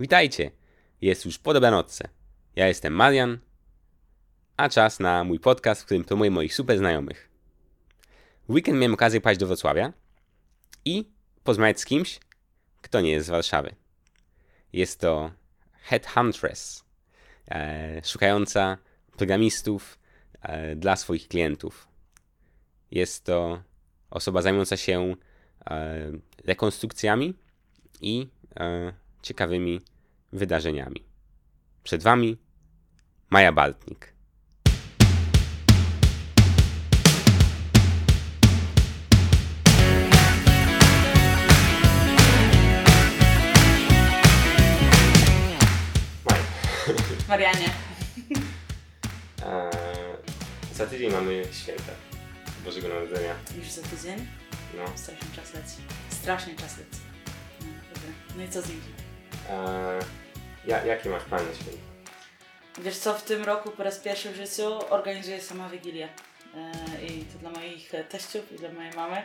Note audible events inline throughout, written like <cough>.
Witajcie! Jest już po dobranocce. Ja jestem Marian, a czas na mój podcast, w którym promuję moich super znajomych. W weekend miałem okazję pojechać do Wrocławia i porozmawiać z kimś, kto nie jest z Warszawy. Jest to Headhuntress, e, szukająca programistów e, dla swoich klientów. Jest to osoba zajmująca się e, rekonstrukcjami i e, ciekawymi wydarzeniami. Przed Wami Maja Baltnik. Marianie. <laughs> e, za tydzień mamy święta Bożego Narodzenia. Już za tydzień? No. Strasznie czas leci. Strasznie czas leci. No, dobra. No i co z nim? E, ja, jakie masz plany na święta? Wiesz co, w tym roku po raz pierwszy w życiu organizuję sama Wigilię. E, I to dla moich teściów i dla mojej mamy.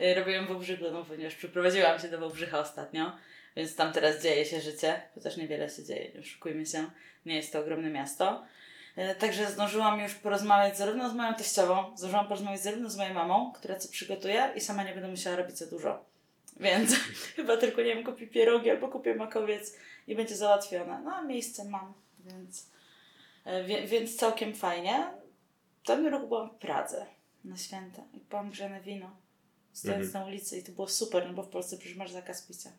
E, robię ją w Wałbrzychu, no ponieważ przeprowadziłam się do Wałbrzycha ostatnio, więc tam teraz dzieje się życie, chociaż niewiele się dzieje, nie oszukujmy się, nie jest to ogromne miasto. Także zdążyłam już porozmawiać zarówno z moją teściową, zdążyłam porozmawiać zarówno z moją mamą, która co przygotuje i sama nie będę musiała robić za dużo. Więc <laughs> chyba tylko, nie wiem, kupię pierogi albo kupię makowiec i będzie załatwione. No a miejsce mam, więc, e, wie, więc całkiem fajnie. W tym roku byłam w Pradze na święta i byłam grzane wino, stojąc Mhm. na ulicy i to było super, no bo w Polsce przecież masz zakaz picia.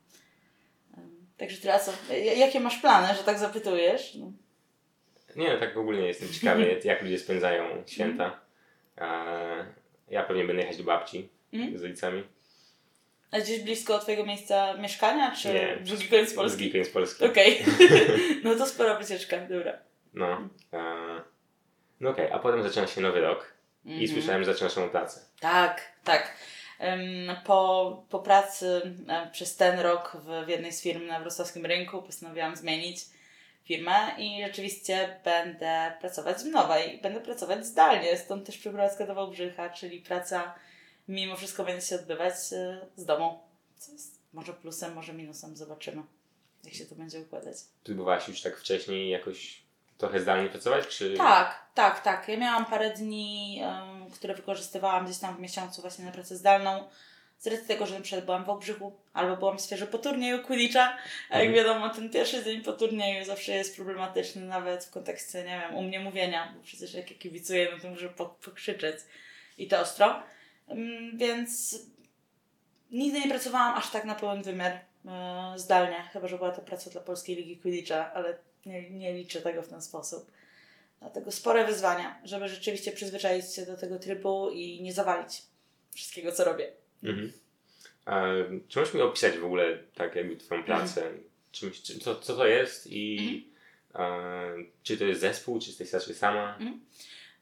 Także teraz e, jakie masz plany, że tak zapytujesz? No. Nie, no tak ogólnie jestem ciekawy, <laughs> jak ludzie spędzają święta. E, ja pewnie będę jechać do babci Mhm. z rodzicami. A gdzieś blisko twojego miejsca mieszkania, czy Nie. koniec Z Polski? drugi koniec Polski. Okej, <laughs> no to spora wycieczka, dobra. No, e, no okej, a potem zaczyna się nowy rok i Mhm. słyszałem, że zaczynasz nową pracę. Tak, tak. Po, po pracy e, przez ten rok w, w jednej z firm na wrocławskim rynku postanowiłam zmienić firmę i rzeczywiście będę pracować z nowej. Będę pracować zdalnie, stąd też przeprowadzka do Wałbrzycha, czyli praca mimo wszystko będzie się odbywać e, z domu. Co jest może plusem, może minusem, zobaczymy jak się to będzie układać. Próbowałaś już tak wcześniej jakoś trochę zdalnie pracować, czy... Tak, tak, tak. Ja miałam parę dni, em, które wykorzystywałam gdzieś tam w miesiącu właśnie na pracę zdalną. Z racji tego, że na byłam w Wałbrzychu albo byłam świeżo po turnieju Quidditcha, a jak Mhm. wiadomo, ten pierwszy dzień po turnieju zawsze jest problematyczny nawet w kontekście, nie wiem, u mnie mówienia, bo przecież jak ja kibicuję, no to muszę po- pokrzyczeć i to ostro. Więc nigdy nie pracowałam aż tak na pełen wymiar e, zdalnie, chyba że była to praca dla Polskiej Ligi Quidditcha, ale nie, nie liczę tego w ten sposób. Dlatego spore wyzwania, żeby rzeczywiście przyzwyczaić się do tego trybu i nie zawalić wszystkiego, co robię. Mhm. E, czy możesz mi opisać w ogóle tak jakby Mhm. twoją pracę? Czymś, czy, co, co to jest i Mhm. e, czy to jest zespół, czy jesteś raczej sama?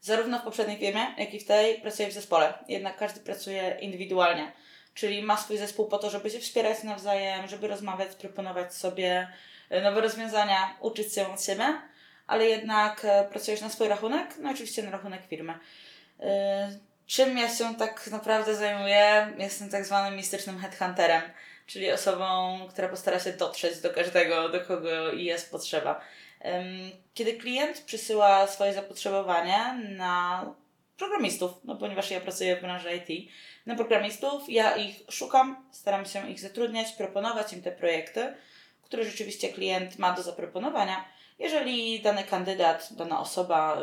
Zarówno w poprzedniej firmie, jak i w tej pracuję w zespole. Jednak każdy pracuje indywidualnie. Czyli ma swój zespół po to, żeby się wspierać nawzajem, żeby rozmawiać, proponować sobie e, nowe rozwiązania, uczyć się od siebie, ale jednak e, pracujesz na swój rachunek, no oczywiście na rachunek firmy. E, Czym ja się tak naprawdę zajmuję? Jestem tak zwanym mistycznym headhunterem, czyli osobą, która postara się dotrzeć do każdego, do kogo jest potrzeba. Kiedy klient przysyła swoje zapotrzebowanie na programistów, no ponieważ ja pracuję w branży IT, na programistów, ja ich szukam, staram się ich zatrudniać, proponować im te projekty, które rzeczywiście klient ma do zaproponowania. Jeżeli dany kandydat, dana osoba,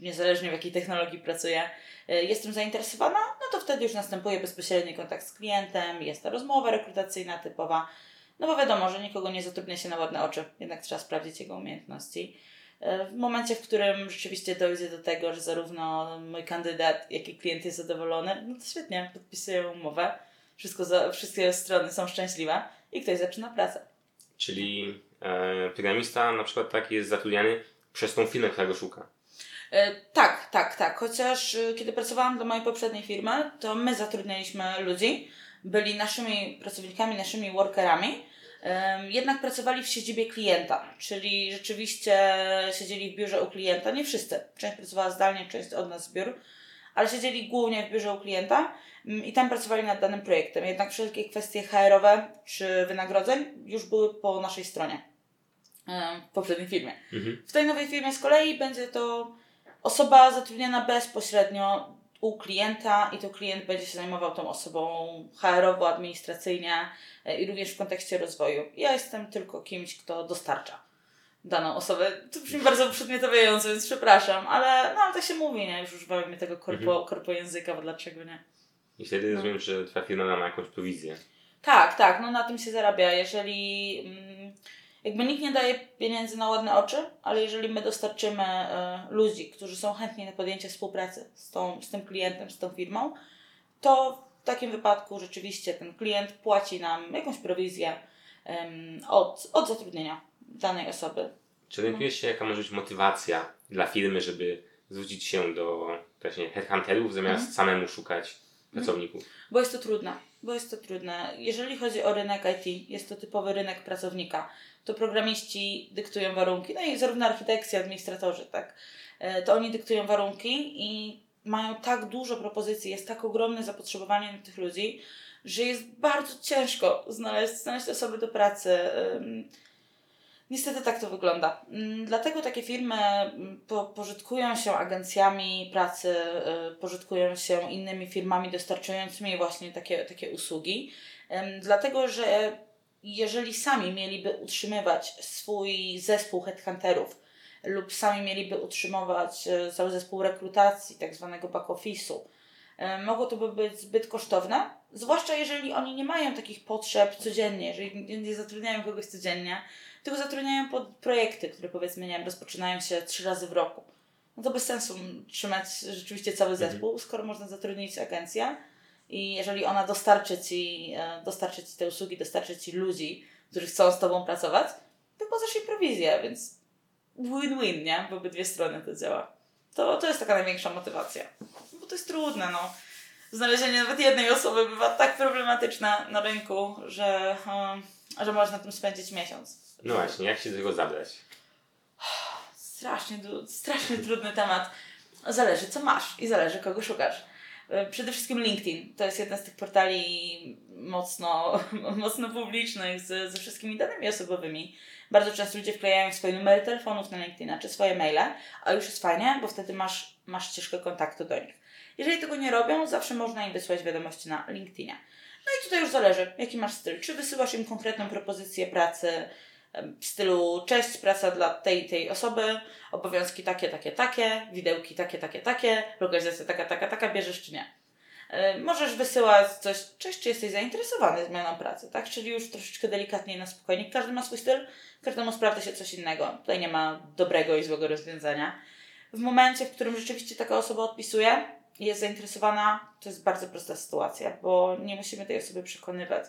niezależnie w jakiej technologii pracuje, y, jest tym zainteresowana, no to wtedy już następuje bezpośredni kontakt z klientem, jest ta rozmowa rekrutacyjna typowa, no bo wiadomo, że nikogo nie zatrudnia się na ładne oczy, jednak trzeba sprawdzić jego umiejętności. E, W momencie, w którym rzeczywiście dojdzie do tego, że zarówno mój kandydat, jak i klient jest zadowolony, no to świetnie, podpisuję umowę, wszystko za, wszystkie strony są szczęśliwe i ktoś zaczyna pracę. Czyli e, programista na przykład taki jest zatrudniany przez tą firmę, która go szuka. E, tak, tak, tak. Chociaż e, kiedy pracowałam dla mojej poprzedniej firmy, to my zatrudnialiśmy ludzi, byli naszymi pracownikami, naszymi workerami, jednak pracowali w siedzibie klienta, czyli rzeczywiście siedzieli w biurze u klienta, nie wszyscy. Część pracowała zdalnie, część od nas z biur, ale siedzieli głównie w biurze u klienta mm, i tam pracowali nad danym projektem. Jednak wszelkie kwestie HR-owe czy wynagrodzeń już były po naszej stronie w poprzedniej firmie. Mhm. W tej nowej firmie z kolei będzie to osoba zatrudniona bezpośrednio u klienta i to klient będzie się zajmował tą osobą HR-owo, administracyjnie i również w kontekście rozwoju. Ja jestem tylko kimś, kto dostarcza daną osobę. To brzmi bardzo przedmiotawiająco, więc przepraszam, ale no tak się mówi, nie? Już używamy tego korpo, korpo języka, bo dlaczego nie? I wtedy No. rozumiem, że twoja firma ma jakąś prowizję. Tak, tak, no na tym się zarabia. Jeżeli mm, jakby nikt nie daje pieniędzy na ładne oczy, ale jeżeli my dostarczymy e, ludzi, którzy są chętni na podjęcie współpracy z, tą, z tym klientem, z tą firmą, to takim wypadku rzeczywiście ten klient płaci nam jakąś prowizję em, od, od zatrudnienia danej osoby. Czy orientujesz się, jaka może być motywacja dla firmy, żeby zwrócić się do właśnie headhunterów, zamiast Mhm. samemu szukać pracowników? Bo jest to trudne. Bo jest to trudne. Jeżeli chodzi o rynek IT, jest to typowy rynek pracownika. To programiści dyktują warunki, no i zarówno architekci, administratorzy, tak. E, To oni dyktują warunki i mają tak dużo propozycji, jest tak ogromne zapotrzebowanie na tych ludzi, że jest bardzo ciężko znaleźć, znaleźć osoby do pracy. Niestety tak to wygląda. Dlatego takie firmy po, pożytkują się agencjami pracy, y, pożytkują się innymi firmami dostarczającymi właśnie takie, takie usługi. Dlatego, że jeżeli sami mieliby utrzymywać swój zespół headhunterów lub sami mieliby utrzymywać y, cały zespół rekrutacji, tak zwanego back office'u, y, mogło to by być zbyt kosztowne, zwłaszcza jeżeli oni nie mają takich potrzeb codziennie, jeżeli nie- zatrudniają kogoś codziennie, tylko zatrudniają pod projekty, które powiedzmy, nie wiem, rozpoczynają się trzy razy w roku. No to bez sensu trzymać rzeczywiście cały Mhm. zespół, skoro można zatrudnić agencję i jeżeli ona dostarczy ci, e, dostarczy ci te usługi, dostarczy ci ludzi, którzy chcą z tobą pracować, wypłacasz jej prowizję, więc win-win, nie? W obydwie strony to działa. To, to jest taka największa motywacja. Bo to jest trudne, no. Znalezienie nawet jednej osoby bywa tak problematyczne na rynku, że, e, że można na tym spędzić miesiąc. No właśnie, jak się do tego zabrać? Strasznie, strasznie trudny temat. Zależy, co masz i zależy, kogo szukasz. E, Przede wszystkim LinkedIn. To jest jeden z tych portali mocno, <laughs> mocno publicznych z, ze wszystkimi danymi osobowymi. Bardzo często ludzie wklejają swoje numery telefonów na LinkedIna czy swoje maile, a już jest fajnie, bo wtedy masz, masz ścieżkę kontaktu do nich. Jeżeli tego nie robią, zawsze można im wysłać wiadomości na LinkedInie. No i tutaj już zależy, jaki masz styl. Czy wysyłasz im konkretną propozycję pracy w stylu cześć, praca dla tej tej osoby, obowiązki takie, takie, takie, widełki takie, takie, takie, lokalizacja taka, taka, taka, bierzesz czy nie. E, Możesz wysyłać coś, cześć, czy jesteś zainteresowany zmianą pracy, tak? Czyli już troszeczkę delikatniej, na spokojnie. Każdy ma swój styl, każdemu sprawdza się coś innego. Tutaj nie ma dobrego i złego rozwiązania. W momencie, w którym rzeczywiście taka osoba odpisuje i jest zainteresowana, to jest bardzo prosta sytuacja, bo nie musimy tej osoby przekonywać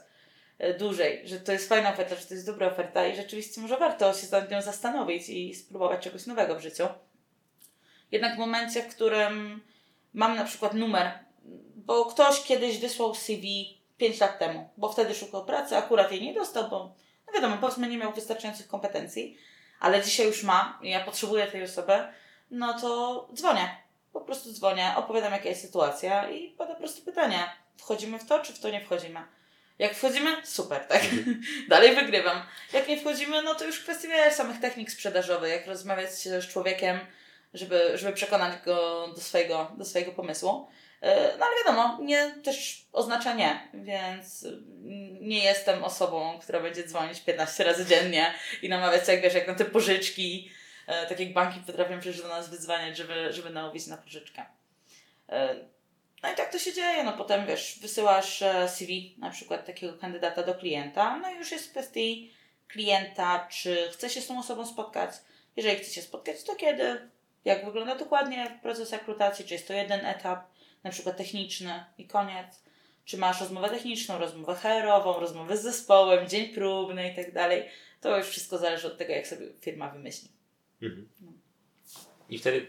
dłużej, że to jest fajna oferta, że to jest dobra oferta i rzeczywiście może warto się nad nią zastanowić i spróbować czegoś nowego w życiu. Jednak w momencie, w którym mam na przykład numer, bo ktoś kiedyś wysłał CV 5 lat temu, bo wtedy szukał pracy, akurat jej nie dostał, bo no wiadomo, powiedzmy nie miał wystarczających kompetencji, ale dzisiaj już ma i ja potrzebuję tej osoby, no to dzwonię. Po prostu dzwonię, opowiadam jaka jest sytuacja i pada proste pytanie. Wchodzimy w to, czy w to nie wchodzimy? Jak wchodzimy, super, tak? <laughs> Dalej wygrywam. Jak nie wchodzimy, no to już kwestia samych technik sprzedażowych, jak rozmawiać z człowiekiem, żeby, żeby przekonać go do swojego, do swojego pomysłu. E, No ale wiadomo, nie też oznacza nie, więc mm, nie jestem osobą, która będzie dzwonić 15 razy dziennie i namawiać, jak wiesz, jak na te pożyczki, e, tak jak banki potrafią przecież do nas wydzwaniać, żeby, żeby namówić na pożyczkę. No i tak to się dzieje, no potem wiesz, wysyłasz e, CV na przykład takiego kandydata do klienta, no i już jest w kwestii klienta, czy chce się z tą osobą spotkać. Jeżeli chce się spotkać, to kiedy? Jak wygląda dokładnie proces rekrutacji? Czy jest to jeden etap, na przykład techniczny i koniec? Czy masz rozmowę techniczną, rozmowę HR-ową, rozmowę z zespołem, dzień próbny i tak dalej? To już wszystko zależy od tego, jak sobie firma wymyśli. Mhm. I wtedy,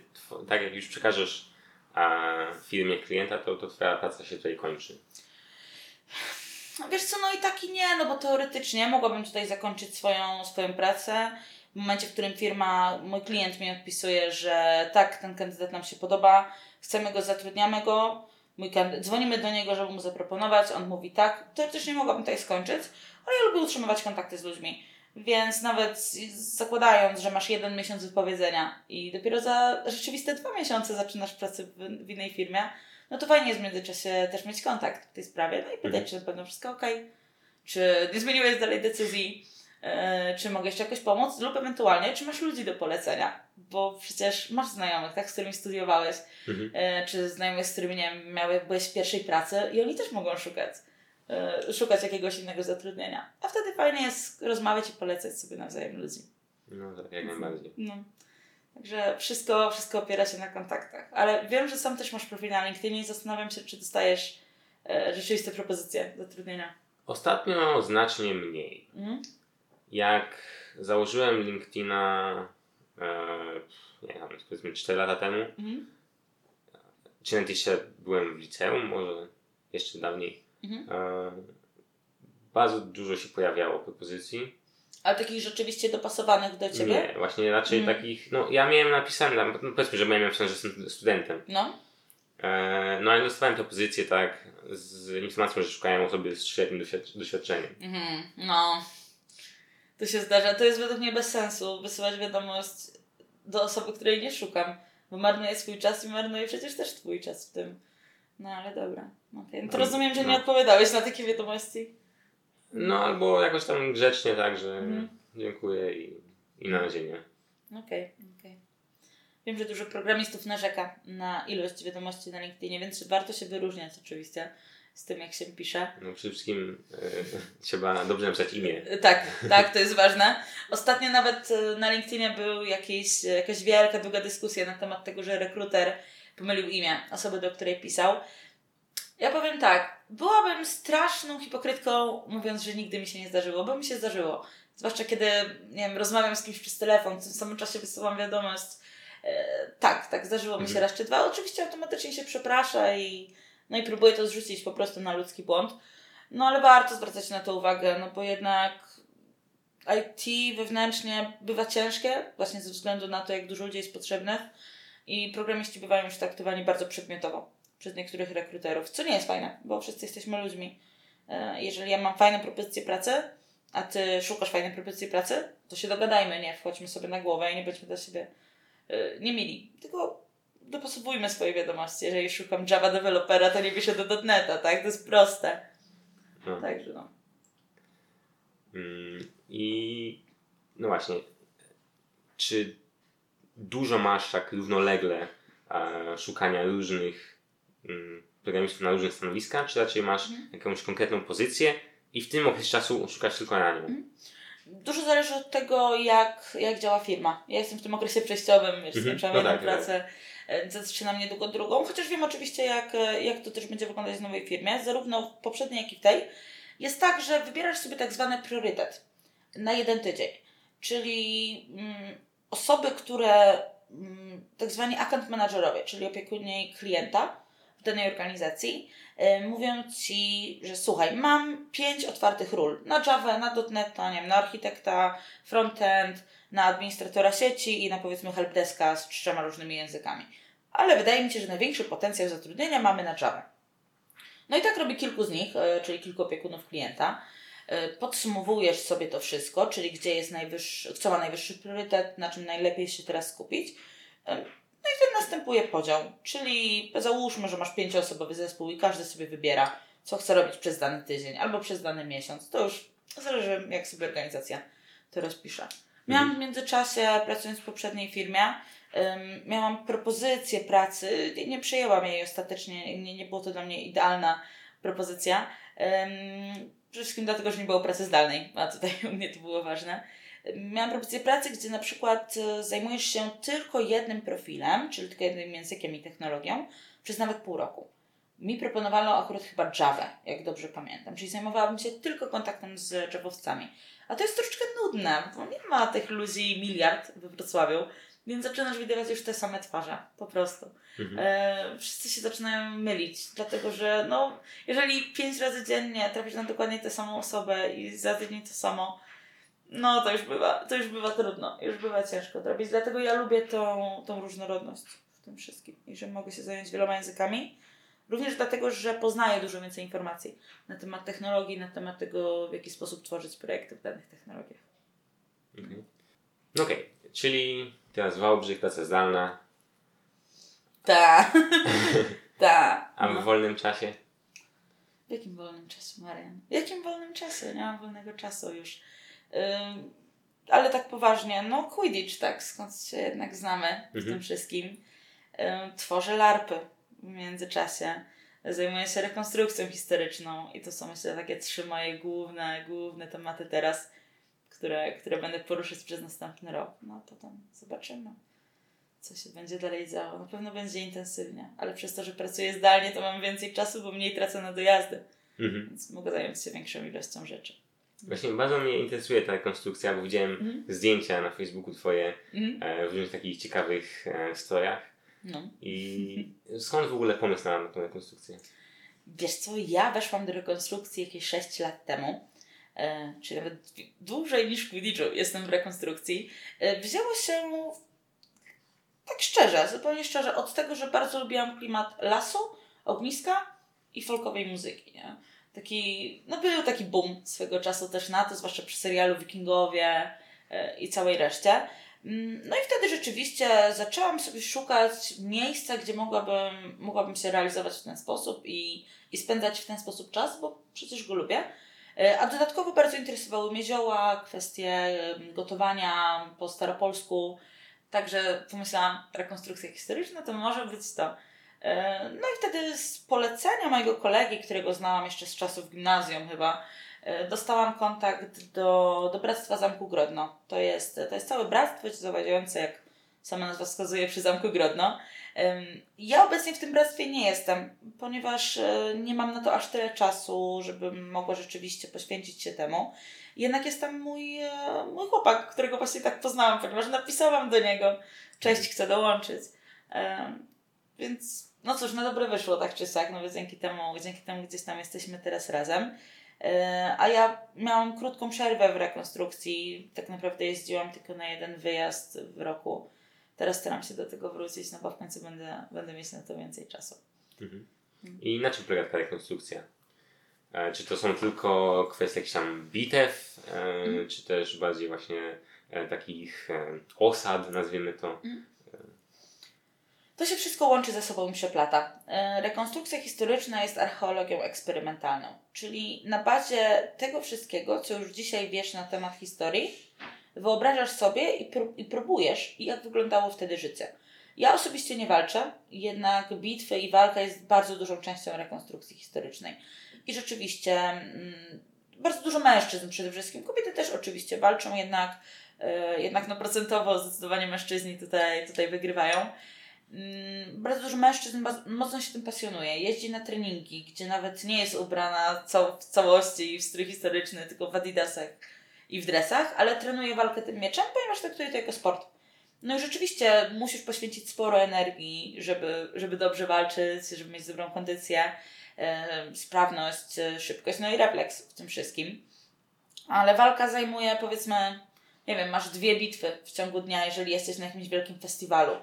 tak jak już przekażesz a, firmie klienta, to, to twoja praca się tutaj kończy. No Wiesz co, no i tak i nie, no bo teoretycznie mogłabym tutaj zakończyć swoją, swoją pracę, W momencie, w którym firma, mój klient mi odpisuje, że tak, ten kandydat nam się podoba, chcemy go, zatrudniamy go, mój kandydat, dzwonimy do niego, żeby mu zaproponować, on mówi tak, teoretycznie mogłabym tutaj skończyć, ale ja lubię utrzymywać kontakty z ludźmi. Więc nawet zakładając, że masz jeden miesiąc wypowiedzenia i dopiero za rzeczywiste dwa miesiące zaczynasz pracę w, w innej firmie, no to fajnie jest w międzyczasie też mieć kontakt w tej sprawie, no i pytać, mhm. czy na pewno wszystko ok, czy nie zmieniłeś dalej decyzji, e, czy mogę jeszcze jakoś pomóc, lub ewentualnie, czy masz ludzi do polecenia, bo przecież masz znajomych, tak, z którymi studiowałeś, mhm. e, czy znajomych, z którymi nie wiem, miałeś, byłeś w pierwszej pracy i oni też mogą szukać. E, szukać jakiegoś innego zatrudnienia. A wtedy fajnie jest rozmawiać i polecać sobie nawzajem ludzi. No tak, jak najbardziej. No. Także wszystko, wszystko opiera się na kontaktach. Ale wiem, że sam też masz profil na LinkedInie i zastanawiam się, czy dostajesz e, rzeczywiste propozycje zatrudnienia. Ostatnio znacznie mniej. Mhm. Jak założyłem LinkedIna e, nie wiem, powiedzmy 4 lata temu, mhm. czy nawet jeszcze byłem w liceum, może jeszcze dawniej, Mhm. E, bardzo dużo się pojawiało propozycji. Ale takich rzeczywiście dopasowanych do ciebie? Nie, właśnie raczej mhm. takich, no ja miałem napisane, no powiedzmy, że miałem napisane, że jestem studentem. No. E, no ale dostawałem propozycję, tak, z informacją, że szukają osoby z świetnym doświadczeniem. Mhm. No. To się zdarza. To jest według mnie bez sensu wysyłać wiadomość do osoby, której nie szukam, bo marnuję swój czas i marnuję przecież też twój czas w tym. No ale dobra. Okay. No to rozumiem, że nie no. odpowiadałeś na takie wiadomości. No albo jakoś tam grzecznie, tak, że mhm. dziękuję i, i na razie nie. Okej, okay, okej. Okay. Wiem, że dużo programistów narzeka na ilość wiadomości na LinkedInie, więc warto się wyróżniać oczywiście z tym, jak się pisze. No przede wszystkim e, <laughs> trzeba dobrze napisać imię. E, tak, tak, to jest ważne. Ostatnio nawet e, na LinkedInie był jakiś, jakaś wielka, długa dyskusja na temat tego, że rekruter pomylił imię osoby, do której pisał. Ja powiem tak, byłabym straszną hipokrytką, mówiąc, że nigdy mi się nie zdarzyło, bo mi się zdarzyło. Zwłaszcza kiedy, nie wiem, rozmawiam z kimś przez telefon, w tym samym czasie wysyłam wiadomość. E, tak, tak, zdarzyło mi się mhm. raz czy dwa. Oczywiście automatycznie się przeprasza i, no i próbuję to zrzucić po prostu na ludzki błąd. No ale warto zwracać na to uwagę, no bo jednak IT wewnętrznie bywa ciężkie, właśnie ze względu na to, jak dużo ludzi jest potrzebnych i programiści bywają już traktowani bardzo przedmiotowo przez niektórych rekruterów, co nie jest fajne, bo wszyscy jesteśmy ludźmi. E, jeżeli ja mam fajne propozycje pracy, a ty szukasz fajnej propozycji pracy, to się dogadajmy, nie wchodźmy sobie na głowę i nie bądźmy dla siebie e, nie mili. Tylko dopasowujmy swoje wiadomości. Jeżeli szukam Java dewelopera, to nie piszę do dotneta, tak? To jest proste. No. Także no. Mm, I no właśnie, czy dużo masz tak równolegle e, szukania różnych mm, programistów na różnych stanowiskach, czy raczej masz mhm. jakąś konkretną pozycję i w tym okresie czasu szukasz tylko na nią? Mhm. Dużo zależy od tego, jak, jak działa firma. Ja jestem w tym okresie przejściowym, wiesz, mhm. skończyłam no tak, pracę, tak. zaczynam niedługo drugą, chociaż wiem oczywiście, jak, jak to też będzie wyglądać w nowej firmie, zarówno w poprzedniej, jak i w tej. Jest tak, że wybierasz sobie tak zwany priorytet na jeden tydzień. Czyli mm, osoby, które mm, tak zwani account managerowie, czyli opiekunie klienta w danej organizacji, yy, mówią Ci, że słuchaj, mam pięć otwartych ról na Java, na .NET, nie wiem, na architekta, frontend, na administratora sieci i na powiedzmy helpdeska z trzema różnymi językami. Ale wydaje mi się, że największy potencjał zatrudnienia mamy na Java. No i tak robi kilku z nich, yy, czyli kilku opiekunów klienta. E, podsumowujesz sobie to wszystko, czyli gdzie jest najwyższy, co ma najwyższy priorytet, na czym najlepiej się teraz skupić. E, no i wtedy następuje podział, czyli załóżmy, że masz pięcioosobowy zespół i każdy sobie wybiera, co chce robić przez dany tydzień albo przez dany miesiąc. To już zależy, jak sobie organizacja to rozpisze. Miałam w mhm. międzyczasie, pracując w poprzedniej firmie, um, miałam propozycję pracy, nie przyjęłam jej ostatecznie, nie, nie było to dla mnie idealna propozycja. Um, Przede wszystkim dlatego, że nie było pracy zdalnej, a tutaj u mnie to było ważne. Miałam propozycję pracy, gdzie na przykład e, zajmujesz się tylko jednym profilem, czyli tylko jednym językiem i technologią, przez nawet pół roku. Mi proponowano akurat chyba Java, jak dobrze pamiętam, czyli zajmowałabym się tylko kontaktem z Javowcami. A to jest troszeczkę nudne, bo nie ma tych ludzi miliard we Wrocławiu, więc zaczynasz widywać już te same twarze, po prostu. Mhm. E, wszyscy się zaczynają mylić, dlatego że no, jeżeli pięć razy dziennie trafisz na dokładnie tę samą osobę i za tydzień to samo, no to już bywa, to już bywa trudno, już bywa ciężko zrobić. Dlatego ja lubię tą, tą różnorodność w tym wszystkim i że mogę się zająć wieloma językami. Również dlatego, że poznaję dużo więcej informacji na temat technologii, na temat tego, w jaki sposób tworzyć projekty w danych technologiach. Mhm. Okej, okay. czyli teraz Wałbrzych, praca zdalna. Tak. <laughs> tak. A w no. wolnym czasie? W jakim wolnym czasie, Marian? W jakim wolnym czasie? Nie mam wolnego czasu już. Ym, ale tak poważnie, no Quidditch, tak, skąd się jednak znamy mhm. w tym wszystkim. Ym, tworzę larpy w międzyczasie. Zajmuję się rekonstrukcją historyczną i to są myślę takie trzy moje główne, główne tematy teraz, które, które będę poruszać przez następny rok. No a potem zobaczymy, co się będzie dalej działo. Na pewno będzie intensywnie, ale przez to, że pracuję zdalnie, to mam więcej czasu, bo mniej tracę na dojazdy. Mhm. Więc mogę zająć się większą ilością rzeczy. Właśnie bardzo mnie interesuje ta rekonstrukcja, bo widziałem mhm. zdjęcia na Facebooku twoje mhm. e, w różnych takich ciekawych e, strojach. No. I skąd w ogóle pomysł na, na tę rekonstrukcję? Wiesz co, ja weszłam do rekonstrukcji jakieś 6 lat temu, e, czyli nawet dłużej niż w Quidditchu jestem w rekonstrukcji. E, wzięło się tak szczerze, zupełnie szczerze, od tego, że bardzo lubiłam klimat lasu, ogniska i folkowej muzyki. Nie? Taki, no był taki boom swego czasu też na to, zwłaszcza przy serialu Wikingowie e, i całej reszcie. Mm, no i wtedy rzeczywiście zaczęłam sobie szukać miejsca, gdzie mogłabym, mogłabym się realizować w ten sposób i, i spędzać w ten sposób czas, bo przecież go lubię. E, a dodatkowo bardzo interesowały mnie zioła, kwestie gotowania po staropolsku. Także pomyślałam, rekonstrukcja historyczna to może być to. E, no i wtedy z polecenia mojego kolegi, którego znałam jeszcze z czasów gimnazjum chyba, E, dostałam kontakt do, do Bractwa Zamku Grodno. To jest, to jest całe bractwo zawadziające, jak sama nazwa wskazuje, przy Zamku Grodno. Ja obecnie w tym bractwie nie jestem, ponieważ e, nie mam na to aż tyle czasu, żebym mogła rzeczywiście poświęcić się temu. Jednak jest tam mój, e, mój chłopak, którego właśnie tak poznałam, ponieważ napisałam do niego, cześć, chcę dołączyć. Więc no cóż, na dobre wyszło tak czy siak, no więc dzięki temu, dzięki temu gdzieś tam jesteśmy teraz razem. E, a ja miałam krótką przerwę w rekonstrukcji. Tak naprawdę jeździłam tylko na jeden wyjazd w roku. Teraz staram się do tego wrócić, no bo w końcu będę, będę mieć na to więcej czasu. Mhm. I na czym polega ta rekonstrukcja? E, czy to są tylko kwestie jakichś tam bitew, e, mhm. czy też bardziej właśnie takich osad, nazwijmy to? Mhm. To się wszystko łączy ze sobą i przeplata. E, rekonstrukcja historyczna jest archeologią eksperymentalną, czyli na bazie tego wszystkiego, co już dzisiaj wiesz na temat historii, wyobrażasz sobie i, pró i próbujesz, jak wyglądało wtedy życie. Ja osobiście nie walczę, jednak bitwy i walka jest bardzo dużą częścią rekonstrukcji historycznej. I rzeczywiście mm, bardzo dużo mężczyzn przede wszystkim, kobiety też oczywiście walczą, jednak, yy, jednak no procentowo zdecydowanie mężczyźni tutaj, tutaj wygrywają. Mm, bardzo dużo mężczyzn mocno się tym pasjonuje. Jeździ na treningi, gdzie nawet nie jest ubrana w całości w strój historyczny, tylko w adidasach i w dresach, ale trenuje walkę tym mieczem, ponieważ traktuje to jako sport. No i rzeczywiście musisz poświęcić sporo energii, żeby, żeby dobrze walczyć, żeby mieć dobrą kondycję, yy, sprawność, e, szybkość, no i refleks w tym wszystkim. Ale walka zajmuje powiedzmy, nie wiem, masz dwie bitwy w ciągu dnia, jeżeli jesteś na jakimś wielkim festiwalu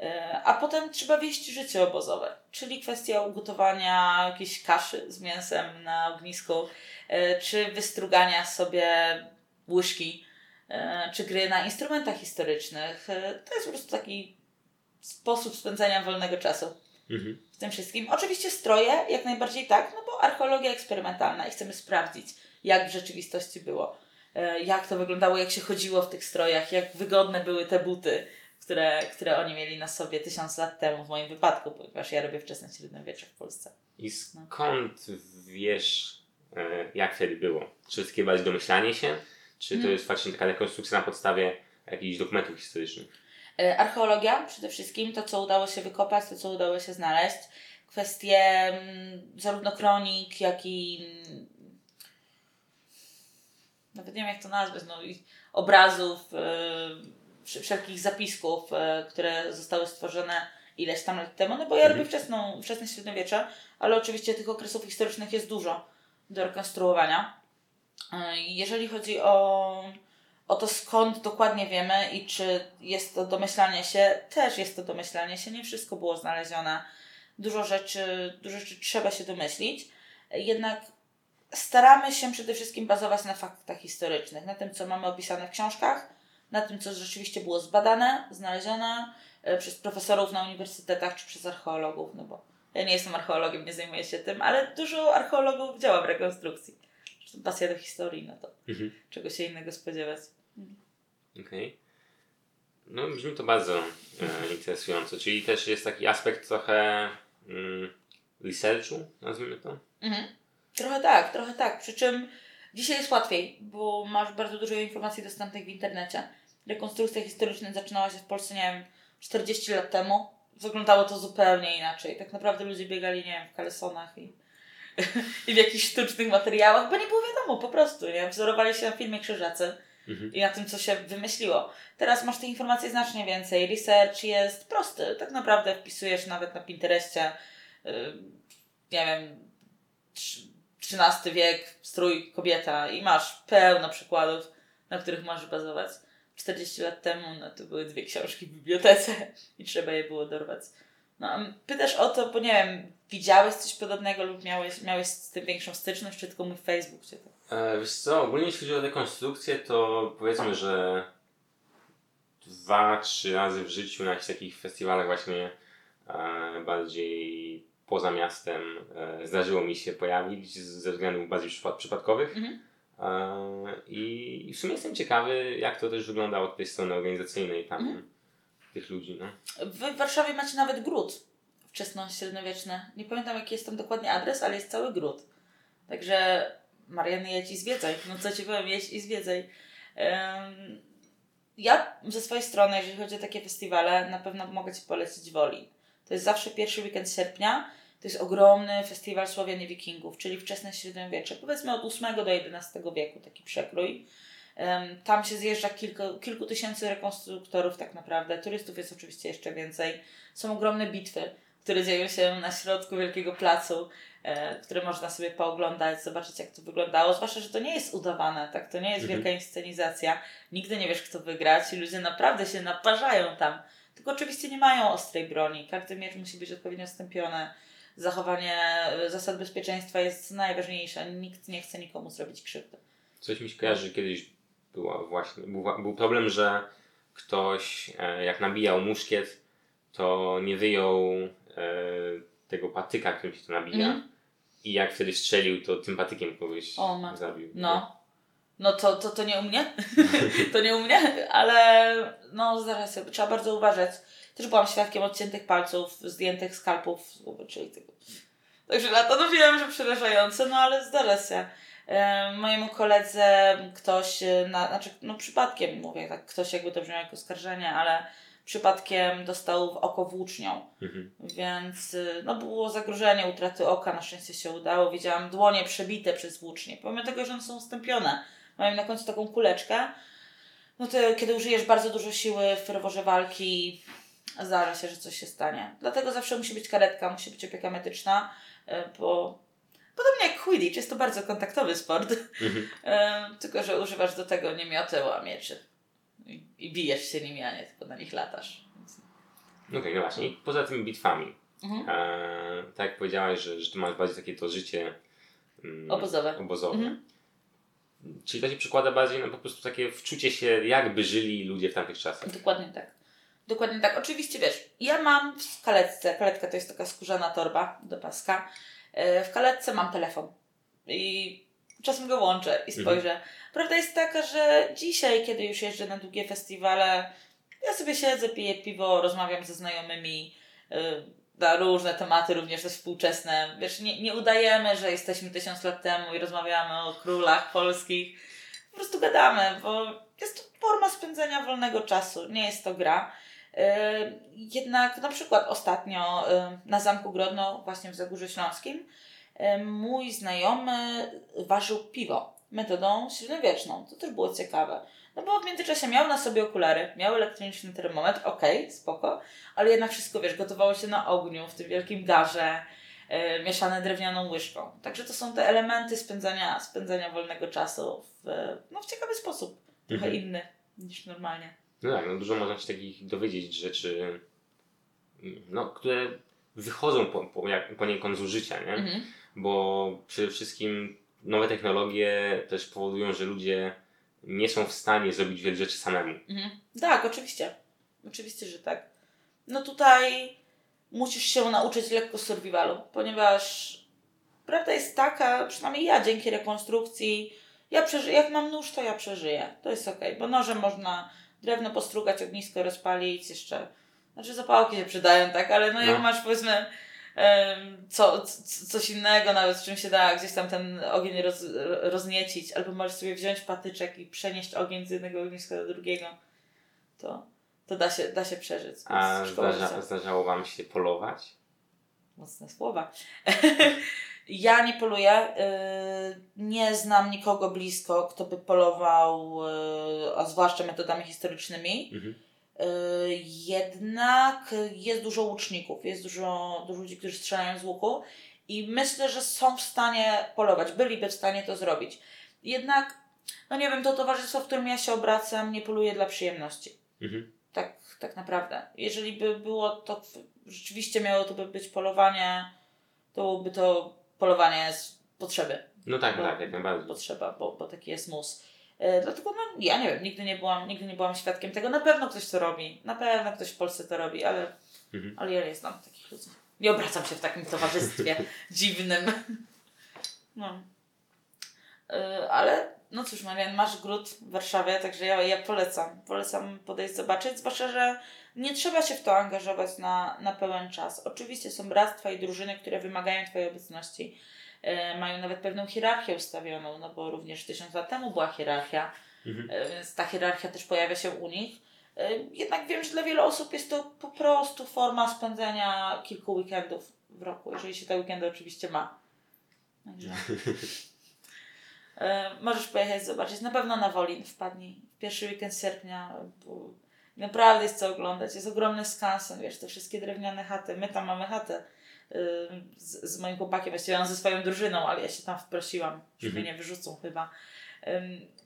E, a potem trzeba wieść życie obozowe, czyli kwestia ugotowania jakiejś kaszy z mięsem na ognisku, czy wystrugania sobie łyżki, e, czy gry na instrumentach historycznych. To jest po prostu taki sposób spędzania wolnego czasu mhm. w tym wszystkim. Oczywiście stroje, jak najbardziej tak, no bo archeologia eksperymentalna i chcemy sprawdzić, jak w rzeczywistości było. Jak to wyglądało, jak się chodziło w tych strojach, jak wygodne były te buty, które, które oni mieli na sobie tysiąc lat temu w moim wypadku, ponieważ ja robię wczesne średniowiecze w Polsce. I skąd no. wiesz, e, jak wtedy było? Czy to bardziej domyślanie się? Czy to hmm. jest faktycznie taka rekonstrukcja na podstawie jakichś dokumentów historycznych? E, archeologia przede wszystkim, to co udało się wykopać, to co udało się znaleźć. Kwestie mm, zarówno kronik, jak i mm, nawet nie wiem jak to nazwać, no, obrazów, yy, wszelkich zapisków, e, które zostały stworzone ileś tam lat temu, no bo ja mhm. robię wczesną, wczesne średniowiecze, ale oczywiście tych okresów historycznych jest dużo do rekonstruowania. Jeżeli chodzi o, O to skąd dokładnie wiemy i czy jest to domyślanie się, też jest to domyślanie się, nie wszystko było znalezione. Dużo rzeczy, dużo rzeczy trzeba się domyślić. Jednak staramy się przede wszystkim bazować na faktach historycznych, na tym, co mamy opisane w książkach, na tym, co rzeczywiście było zbadane, znalezione e, przez profesorów na uniwersytetach czy przez archeologów, no bo ja nie jestem archeologiem, nie zajmuję się tym, ale dużo archeologów działa w rekonstrukcji. Pasja do historii, no to Mhm. czego się innego spodziewać. Okej. No brzmi to bardzo e, interesująco, czyli też jest taki aspekt trochę mm, researchu, nazwijmy to. Mhm. Trochę tak, trochę tak. Przy czym dzisiaj jest łatwiej, bo masz bardzo dużo informacji dostępnych w internecie. Rekonstrukcja historyczna zaczynała się w Polsce, nie wiem, 40 lat temu. Wyglądało to zupełnie inaczej. Tak naprawdę ludzie biegali, nie wiem, w kalesonach i, <laughs> i w jakichś sztucznych materiałach, bo nie było wiadomo, po prostu, nie? Wzorowali się na filmie Krzyżacy Mhm. i na tym, co się wymyśliło. Teraz masz tych informacji znacznie więcej. Research jest prosty. Tak naprawdę wpisujesz nawet na Pinterestie, yy, nie wiem, XIII wiek, strój kobieta i masz pełno przykładów, na których możesz bazować. 40 lat temu no, to były dwie książki w bibliotece i trzeba je było dorwać. No, pytasz o to, bo nie wiem, widziałeś coś podobnego lub miałeś, miałeś z tym większą styczność, czy tylko mój Facebook cię to... E, wiesz co, ogólnie jeśli chodzi o rekonstrukcję, to powiedzmy, że dwa, trzy razy w życiu na jakichś takich festiwalach właśnie e, bardziej poza miastem e, zdarzyło mi się pojawić ze względów bardziej przypa- przypadkowych. Mhm. E, I, I w sumie jestem ciekawy, jak to też wyglądało od tej strony organizacyjnej tam Mhm. Tych ludzi. No. W Warszawie macie nawet gród wczesno-średniowieczny. Nie pamiętam jaki jest tam dokładnie adres, ale jest cały gród. Także Mariany, jedź i zwiedzaj. No co ci powiem, jedź i zwiedzaj. Em, ja ze swojej strony, jeżeli chodzi o takie festiwale, na pewno mogę Ci polecić Woli. To jest zawsze pierwszy weekend sierpnia. To jest ogromny festiwal Słowianie Wikingów, czyli wczesne średniowiecze. Powiedzmy od VIII do XI wieku, taki przekrój. Tam się zjeżdża kilku, kilku tysięcy rekonstruktorów tak naprawdę. Turystów jest oczywiście jeszcze więcej. Są ogromne bitwy, które dzieją się na środku wielkiego placu, e, które można sobie pooglądać, zobaczyć jak to wyglądało. Zwłaszcza, że to nie jest udawane, tak? To nie jest Mhm. wielka inscenizacja. Nigdy nie wiesz kto wygra. Ci ludzie naprawdę się naparzają tam. Tylko oczywiście nie mają ostrej broni. Każdy miecz musi być odpowiednio stępiony. Zachowanie e, zasad bezpieczeństwa jest najważniejsze. Nikt nie chce nikomu zrobić krzywdy. Coś mi się kojarzy, że kiedyś była właśnie, był, był problem, że ktoś e, jak nabijał muszkiet, to nie wyjął e, tego patyka, którym się to nabija. Mhm. I jak wtedy strzelił, to tym patykiem kogoś O, ma- zabił. No. No to, to, to nie u mnie. <laughs> to nie u mnie, ale no zdarza się. Trzeba bardzo uważać. Też byłam świadkiem odciętych palców, zdjętych skalpów, czyli tego. Także na to no wiem, że przerażające, no ale zdarza się. E, mojemu koledze ktoś, e, na, znaczy no przypadkiem mówię, tak ktoś jakby to brzmiało jako oskarżenie, ale przypadkiem dostał w oko włócznią. Mhm. Więc y, no, było zagrożenie utraty oka, na szczęście się udało. Widziałam dłonie przebite przez włócznie. Pomimo tego, że one są stępione, mają na końcu taką kuleczkę, no to kiedy użyjesz bardzo dużo siły w ferworze walki, zdarza się, że coś się stanie. Dlatego zawsze musi być karetka, musi być opieka medyczna, bo podobnie jak Quidditch, jest to bardzo kontaktowy sport, Mhm. y, tylko że używasz do tego nie mioteł, a mieczy. I, I bijesz się nimi, a nie tylko na nich latasz. Więc... Okej, no właśnie. I poza tymi bitwami, Mhm. e, tak jak powiedziałaś, że, że ty masz bardziej takie to życie mm, Obozowe. obozowe. Mhm. Czyli to się przykłada bardziej na po prostu takie wczucie się, jakby żyli ludzie w tamtych czasach. Dokładnie tak. Dokładnie tak. Oczywiście wiesz, ja mam w kaletce, kaletka to jest taka skórzana torba do paska. E, W kaletce mam telefon i czasem go łączę i spojrzę. Prawda jest taka, że dzisiaj, kiedy już jeżdżę na długie festiwale, ja sobie siedzę, piję piwo, rozmawiam ze znajomymi y, na różne tematy, również też współczesne. Wiesz, nie, nie udajemy, że jesteśmy tysiąc lat temu i rozmawiamy o królach polskich. Po prostu gadamy, bo jest to forma spędzenia wolnego czasu, nie jest to gra. Yy, Jednak na przykład ostatnio yy, na Zamku Grodno, właśnie w Zagórzu Śląskim, yy, mój znajomy ważył piwo metodą średniowieczną. To też było ciekawe. No bo w międzyczasie miał na sobie okulary, miał elektroniczny termometr, okej, spoko, ale jednak wszystko, wiesz, gotowało się na ogniu, w tym wielkim garze, yy, mieszane drewnianą łyżką. Także to są te elementy spędzania, spędzania wolnego czasu w, no, w ciekawy sposób. trochę Mhm. inny niż normalnie. No tak, no dużo można się takich dowiedzieć rzeczy, no, które wychodzą po, po, jak, poniekąd z użycia, nie? Mhm. Bo przede wszystkim nowe technologie też powodują, że ludzie nie są w stanie zrobić wiele rzeczy samemu. Mhm. Tak, oczywiście. Oczywiście, że tak. No tutaj musisz się nauczyć lekko survivalu, ponieważ prawda jest taka, przynajmniej ja dzięki rekonstrukcji, ja przeżyję, jak mam nóż, to ja przeżyję. To jest okej, bo nożem można drewno postrugać, ognisko rozpalić, jeszcze, znaczy zapałki się przydają, tak, ale no jak No. masz powiedzmy co, coś innego, nawet z czym się da gdzieś tam ten ogień roz, rozniecić, albo możesz sobie wziąć patyczek i przenieść ogień z jednego ogniska do drugiego, to, to da, się, da się przeżyć. A zdarza, zdarzało Wam się polować? Mocne słowa. <laughs> ja nie poluję. y, Nie znam nikogo blisko, kto by polował, y, a zwłaszcza metodami historycznymi. Mhm. Y, Jednak jest dużo łuczników, jest dużo, dużo ludzi, którzy strzelają z łuku i myślę, że są w stanie polować, byliby w stanie to zrobić. Jednak, no nie wiem, to towarzystwo, w którym ja się obracam, nie poluje dla przyjemności. Mhm. Tak, tak naprawdę. Jeżeli by było to, rzeczywiście miało to by być polowanie, to byłoby to polowanie z potrzeby. No tak, Bo- tak, jak najbardziej. Potrzeba, bo, bo taki jest mus. E, dlatego, no, ja nie wiem, nigdy nie, byłam, nigdy nie byłam świadkiem tego. Na pewno ktoś to robi. Na pewno ktoś w Polsce to robi, ale, Mhm. ale ja nie znam takich ludzi. Nie obracam się w takim towarzystwie <laughs> dziwnym. No. E, ale, no cóż, Marian, masz gród w Warszawie, także ja, ja polecam. Polecam podejść, zobaczyć, zwłaszcza, że nie trzeba się w to angażować na, na pełen czas. Oczywiście są bractwa i drużyny, które wymagają Twojej obecności. E, mają nawet pewną hierarchię ustawioną, no bo również tysiąc lat temu była hierarchia, Mhm. e, więc ta hierarchia też pojawia się u nich. E, jednak wiem, że dla wielu osób jest to po prostu forma spędzenia kilku weekendów w roku, jeżeli się te weekendy oczywiście ma. Także. <laughs> E, możesz pojechać zobaczyć. Na pewno na Wolin wpadnij. Pierwszy weekend sierpnia. Naprawdę jest co oglądać. Jest ogromny skansen, wiesz, te wszystkie drewniane chaty. My tam mamy chatę y, z, z moim chłopakiem, właściwie on ze swoją drużyną, ale ja się tam wprosiłam, że mnie Mhm. nie wyrzucą chyba.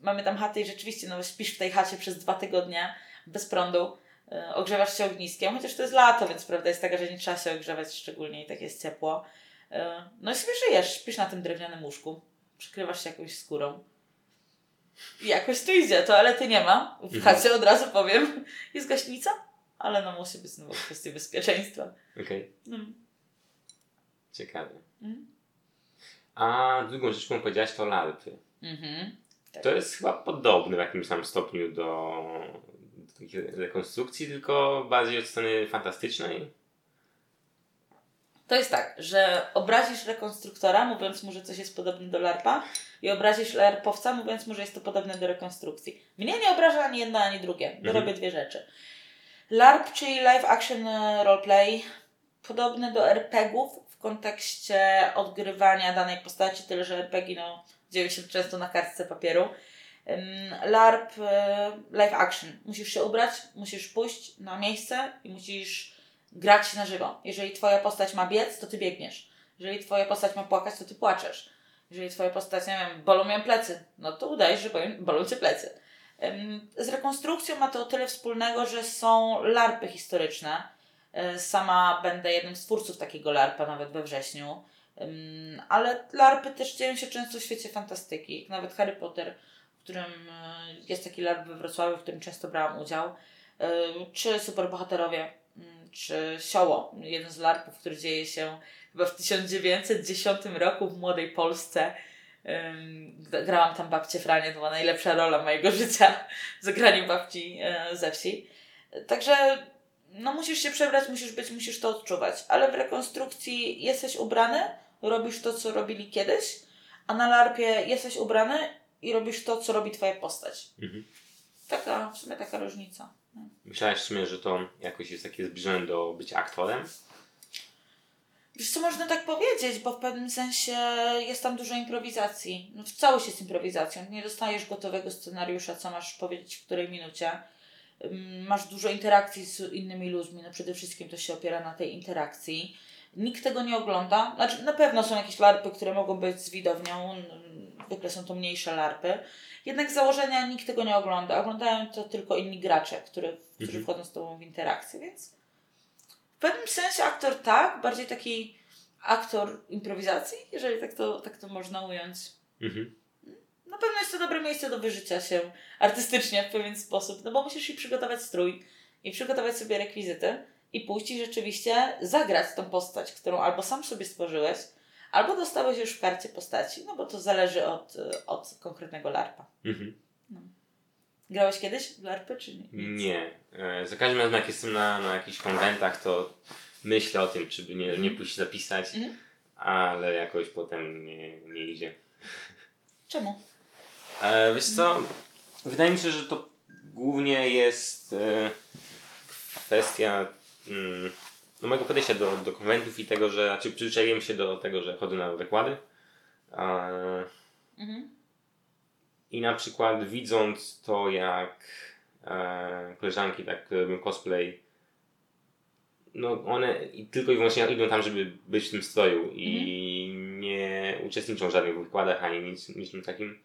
Mamy tam chatę i rzeczywiście, no śpisz w tej chacie przez dwa tygodnie bez prądu. y, Ogrzewasz się ogniskiem, chociaż to jest lato, więc prawda jest taka, że nie trzeba się ogrzewać szczególnie i tak jest ciepło. Y, No i sobie żyjesz, śpisz na tym drewnianym łóżku, przykrywasz się jakąś skórą. I jakoś to idzie, toalety nie ma. W Mhm. chacie od razu powiem, <laughs> jest gaśnica, ale no musi być znowu kwestia bezpieczeństwa. Okej, No. ciekawe. Mhm. A drugą rzecz, którą powiedziałaś, to larpy. Mhm. To jest chyba podobne w jakimś tam stopniu do, do takiej rekonstrukcji, tylko bardziej od strony fantastycznej. To jest tak, że obrazisz rekonstruktora, mówiąc mu, że coś jest podobne do LARPa i obrazisz LARPowca, mówiąc mu, że jest to podobne do rekonstrukcji. Mnie nie obraża ani jedno, ani drugie. Mhm. robię dwie rzeczy. LARP, czyli Live Action e, Roleplay, podobny do RPGów w kontekście odgrywania danej postaci, tyle że RPG no, dzieją się często na kartce papieru. LARP, e, live action. Musisz się ubrać, musisz pójść na miejsce i musisz grać na żywo. Jeżeli twoja postać ma biec, to ty biegniesz. Jeżeli twoja postać ma płakać, to ty płaczesz. Jeżeli twoja postać, nie wiem, bolą ją plecy, no to udajesz, że bolą- cię plecy. Z rekonstrukcją ma to o tyle wspólnego, że są larpy historyczne. Y, Sama będę jednym z twórców takiego larpa, nawet we wrześniu. Ale larpy też dzieją się często w świecie fantastyki. Nawet Harry Potter, w którym y, jest taki larp we Wrocławiu, w którym często brałam udział. Y, Czy superbohaterowie, czy Sioło, jeden z larpów, który dzieje się chyba w 1910 roku w młodej Polsce. Grałam tam babcię Franię, to była najlepsza rola mojego <laughs> życia, zagraniu babci e, ze wsi. Także no musisz się przebrać, musisz być, musisz to odczuwać. Ale w rekonstrukcji jesteś ubrany, robisz to, co robili kiedyś, a na larpie jesteś ubrany i robisz to, co robi twoja postać. Mhm. Taka, w sumie taka różnica. Myślałeś w sumie, że to jakoś jest takie zbliżone do bycia aktorem? Wiesz co, można tak powiedzieć, bo w pewnym sensie jest tam dużo improwizacji. No, całość jest improwizacją. Nie dostajesz gotowego scenariusza, co masz powiedzieć w której minucie. Masz dużo interakcji z innymi ludźmi. No przede wszystkim to się opiera na tej interakcji. Nikt tego nie ogląda. Znaczy, na pewno są jakieś larpy, które mogą być z widownią. Zwykle są to mniejsze larpy. Jednak z założenia nikt tego nie ogląda. Oglądają to tylko inni gracze, który, którzy Mhm. wchodzą z tobą w interakcję, więc w pewnym sensie aktor tak, bardziej taki aktor improwizacji, jeżeli tak to, tak to można ująć. Mhm. Na pewno jest to dobre miejsce do wyżycia się artystycznie w pewien sposób, no bo musisz i przygotować strój, i przygotować sobie rekwizyty, i pójść i rzeczywiście zagrać tą postać, którą albo sam sobie stworzyłeś, albo dostałeś już w karcie postaci, no bo to zależy od, y, od konkretnego larpa. Mhm. Grałeś kiedyś w larpy, czy nie? Nie. E, Za każdym razem, jak jestem na, na jakichś konwentach, to myślę o tym, czy by nie, nie pójść zapisać, Mhm. ale jakoś potem nie, nie idzie. Czemu? E, wiesz co, wydaje mi się, że to głównie jest e, kwestia mm, no mojego podejścia do, do konwentów i tego, że znaczy przyzwyczaiłem się do tego, że chodzę na wykłady. Mhm. I na przykład widząc to, jak e, koleżanki tak robią cosplay, no one i tylko i wyłącznie idą tam, żeby być w tym stroju i nie uczestniczą w żadnych wykładach ani nic, niczym takim,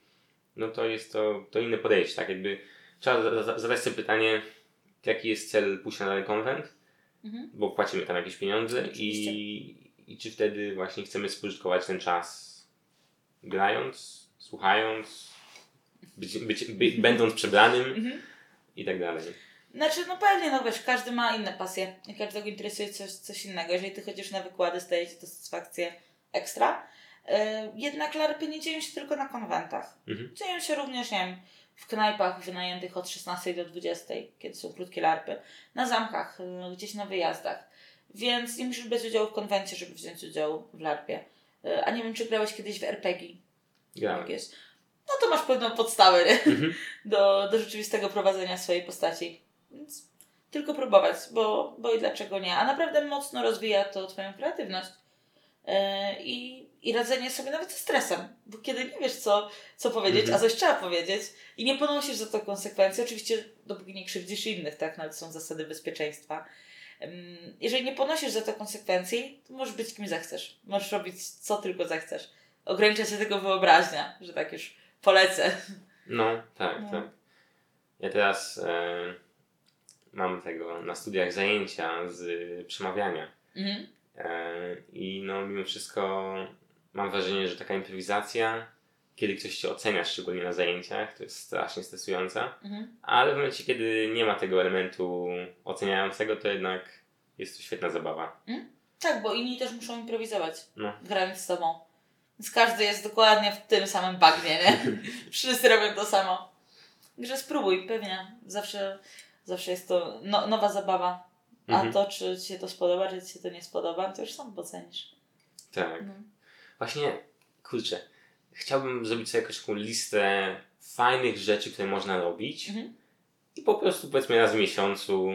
no to jest to, to inne podejście, tak jakby trzeba za- za- zadać sobie pytanie, jaki jest cel pójścia na dany konwent, Mhm. bo płacimy tam jakieś pieniądze Oczywiście. i, i czy wtedy właśnie chcemy spożytkować ten czas grając, słuchając, być, być, by, będąc przebranym Mhm. i tak dalej. Znaczy, no pewnie, no wiesz, każdy ma inne pasje i każdego interesuje coś, coś innego. Jeżeli ty chodzisz na wykłady, staje ci to satysfakcję ekstra. Yy, jednak larpy nie dzieją się tylko na konwentach. Mhm. Dzieją się również, nie wiem, w knajpach wynajętych od 16 do 20, kiedy są krótkie larpy, na zamkach, yy, gdzieś na wyjazdach. Więc nie musisz brać udziału w konwencie, żeby wziąć udział w larpie. Yy, a nie wiem, czy grałeś kiedyś w RPG Grałem. No to masz pewną podstawę? Mhm. <laughs> do, do rzeczywistego prowadzenia swojej postaci. Więc tylko próbować, bo, bo i dlaczego nie. A naprawdę mocno rozwija to Twoją kreatywność yy, i, i radzenie sobie nawet ze stresem. Bo kiedy nie wiesz, co, co powiedzieć, Mhm. a coś trzeba powiedzieć i nie ponosisz za to konsekwencji, oczywiście dopóki nie krzywdzisz innych, tak? To są zasady bezpieczeństwa. Jeżeli nie ponosisz za to konsekwencji, to możesz być kim zechcesz. Możesz robić co tylko zechcesz. Ogranicza się tego wyobraźnia, że tak już polecę. No, tak, No. tak. Ja teraz e, mam tego na studiach zajęcia z przemawiania. Mhm. E, I no, mimo wszystko mam wrażenie, że taka improwizacja, kiedy ktoś cię ocenia, szczególnie na zajęciach, to jest strasznie stresująca. Mhm. Ale w momencie, kiedy nie ma tego elementu oceniającego, to jednak jest to świetna zabawa. Tak, bo inni też muszą improwizować, No. grając z tobą. Więc każdy jest dokładnie w tym samym bagnie, nie? <laughs> Wszyscy robią to samo. Także spróbuj, pewnie. Zawsze, zawsze jest to no, nowa zabawa. A Mhm. to, czy ci się to spodoba, czy ci się to nie spodoba, to już sam ocenisz. Tak. No. Właśnie, kurczę, chciałbym zrobić sobie jakąś taką listę fajnych rzeczy, które można robić Mhm. i po prostu powiedzmy raz w miesiącu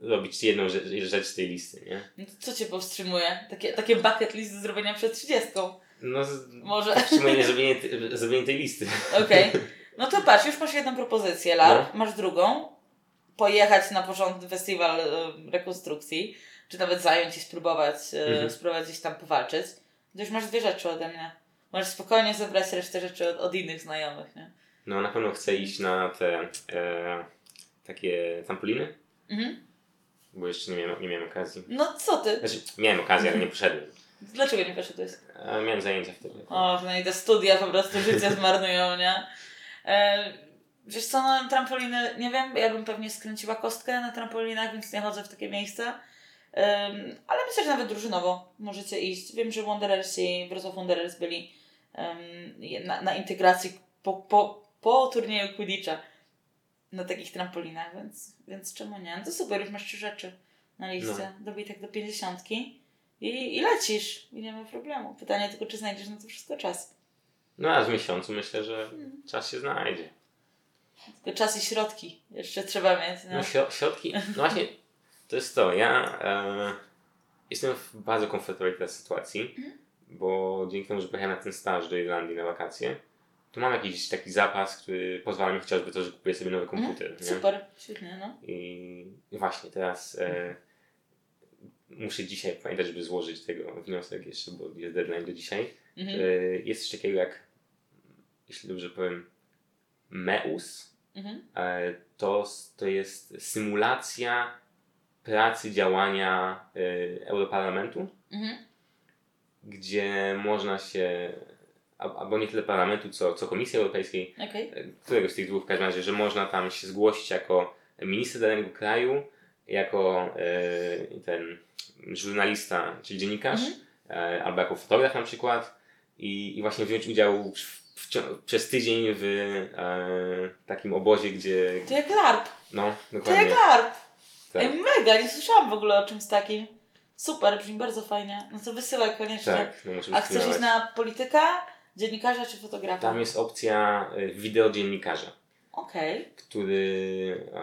robić jedną rzecz, rzecz z tej listy, nie? No to co cię powstrzymuje? Takie, takie bucket list do zrobienia przed 30. No, Może. powstrzymuje nie zrobienie, <laughs> zrobienie tej listy. Okej. <laughs> No to patrz, już masz jedną propozycję, LARP, masz drugą. Pojechać na porządny festiwal e, rekonstrukcji, czy nawet zająć i spróbować, e, Mhm. spróbować gdzieś tam powalczyć. To już masz dwie rzeczy ode mnie. Możesz spokojnie zebrać resztę rzeczy od, od innych znajomych, nie? No na pewno chcę iść na te e, takie trampoliny, Mhm. bo jeszcze nie miałem, nie miałem okazji. No co ty? Znaczy, miałem okazję, ale nie poszedłem. Dlaczego nie poszedłeś? E, miałem zajęcia wtedy. O, no i te studia po prostu życie zmarnują, nie? E, wiesz co, no trampoliny, nie wiem, ja bym pewnie skręciła kostkę na trampolinach, więc nie chodzę w takie miejsca. Em, ale myślę, że nawet drużynowo możecie iść. Wiem, że Wanderers i Wrocław Wanderers byli em, na, na integracji po, po, po turnieju Quidditcha na takich trampolinach, więc, więc czemu nie? No to super, już masz trzy rzeczy na liście. Dobij tak do pięćdziesiątki i, i lecisz i nie ma problemu. Pytanie tylko, czy znajdziesz na to wszystko czas. No raz w miesiącu myślę, że czas się znajdzie. Tylko czas i środki jeszcze trzeba mieć. No. No śro- środki, no właśnie, to jest to, ja e, jestem w bardzo komfortowej teraz sytuacji, bo dzięki temu, że pojechałem na ten staż do Irlandii na wakacje, to mam jakiś taki zapas, który pozwala mi chociażby to, że kupuję sobie nowy komputer. nie? Super, świetnie, no. I właśnie teraz e, muszę dzisiaj pamiętać, żeby złożyć tego wniosek jeszcze, bo jest deadline do dzisiaj. Mhm. E, jest coś takiego jak jeśli dobrze powiem, MEUS. Mhm. E, to, to jest symulacja pracy, działania e, Europarlamentu, Mhm. gdzie można się, albo nie tyle parlamentu, co, co Komisji Europejskiej, e, któregoś z tych dwóch w każdym razie, że można tam się zgłosić jako minister danego kraju, jako e, ten żurnalista, czyli dziennikarz, Mhm. e, albo jako fotograf na przykład i, i właśnie wziąć udział w, w, przez tydzień w e, takim obozie, gdzie, To jak LARP. no, To jak dokładnie, LARP. Tak, Ej, mega, nie słyszałam w ogóle o czymś takim. Super, brzmi bardzo fajnie. No to wysyłaj koniecznie. tak, no A chcesz iść na polityka, dziennikarza czy fotografa? Tam jest opcja e, wideodziennikarza, Okej. który e,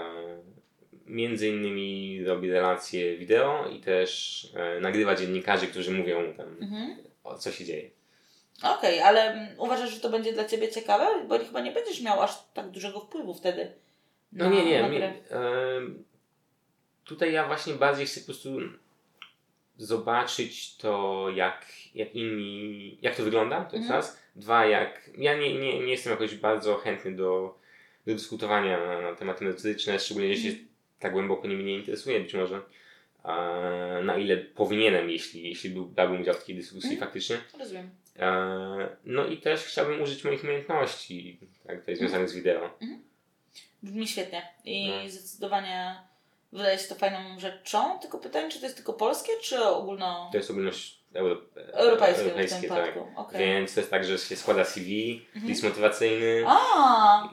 między innymi robi relacje wideo i też e, nagrywa dziennikarzy, którzy mówią tam Mhm. o co się dzieje. Okej, ale mm, uważasz, że to będzie dla Ciebie ciekawe? Bo chyba nie będziesz miał aż tak dużego wpływu wtedy. No na- nie, nie. Mi, grę. Tutaj ja właśnie bardziej chcę po prostu zobaczyć to, jak, jak inni, jak to wygląda, to jest Mhm. raz. Dwa, jak, ja nie, nie, nie jestem jakoś bardzo chętny do, do dyskutowania na, na tematy metodyczne, szczególnie jeśli Mhm. się tak głęboko nimi nie interesuję być może. A, na ile powinienem, jeśli, jeśli był, brałbym udział w takiej dyskusji Mhm. faktycznie. Rozumiem. E, no i też chciałbym użyć moich umiejętności, tak, tutaj związanych z wideo. Brzmi świetnie. I No. zdecydowanie wydaje się to fajną rzeczą. Tylko pytanie, czy to jest tylko polskie, czy ogólno To jest ogólność euro, europejskie, europejskie tak. Okej. Więc to jest tak, że się składa CV, Mhm. list motywacyjny. A,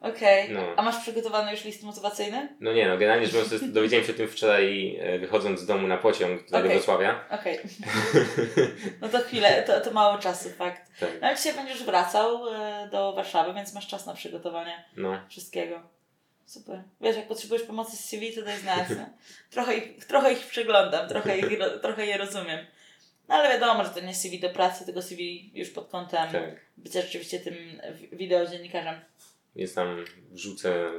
okej. No. A masz przygotowany już list motywacyjny? No nie no, generalnie rzecz biorąc, to jest- dowiedziałem się o tym wczoraj e, wychodząc z domu na pociąg do Okej. Wrocławia. Okej. <laughs> No to chwilę, to, to mało czasu, fakt. tak, No ale dzisiaj będziesz wracał e, do Warszawy, więc masz czas na przygotowanie no. wszystkiego. Super. Wiesz, jak potrzebujesz pomocy z CV, to daj znać. nie? Trochę ich, trochę ich przeglądam, trochę, ich, ro- trochę je rozumiem. No ale wiadomo, że to nie CV do pracy, tylko CV już pod kątem Tak. bycia rzeczywiście tym wi- wideodziennikarzem. Więc tam wrzucę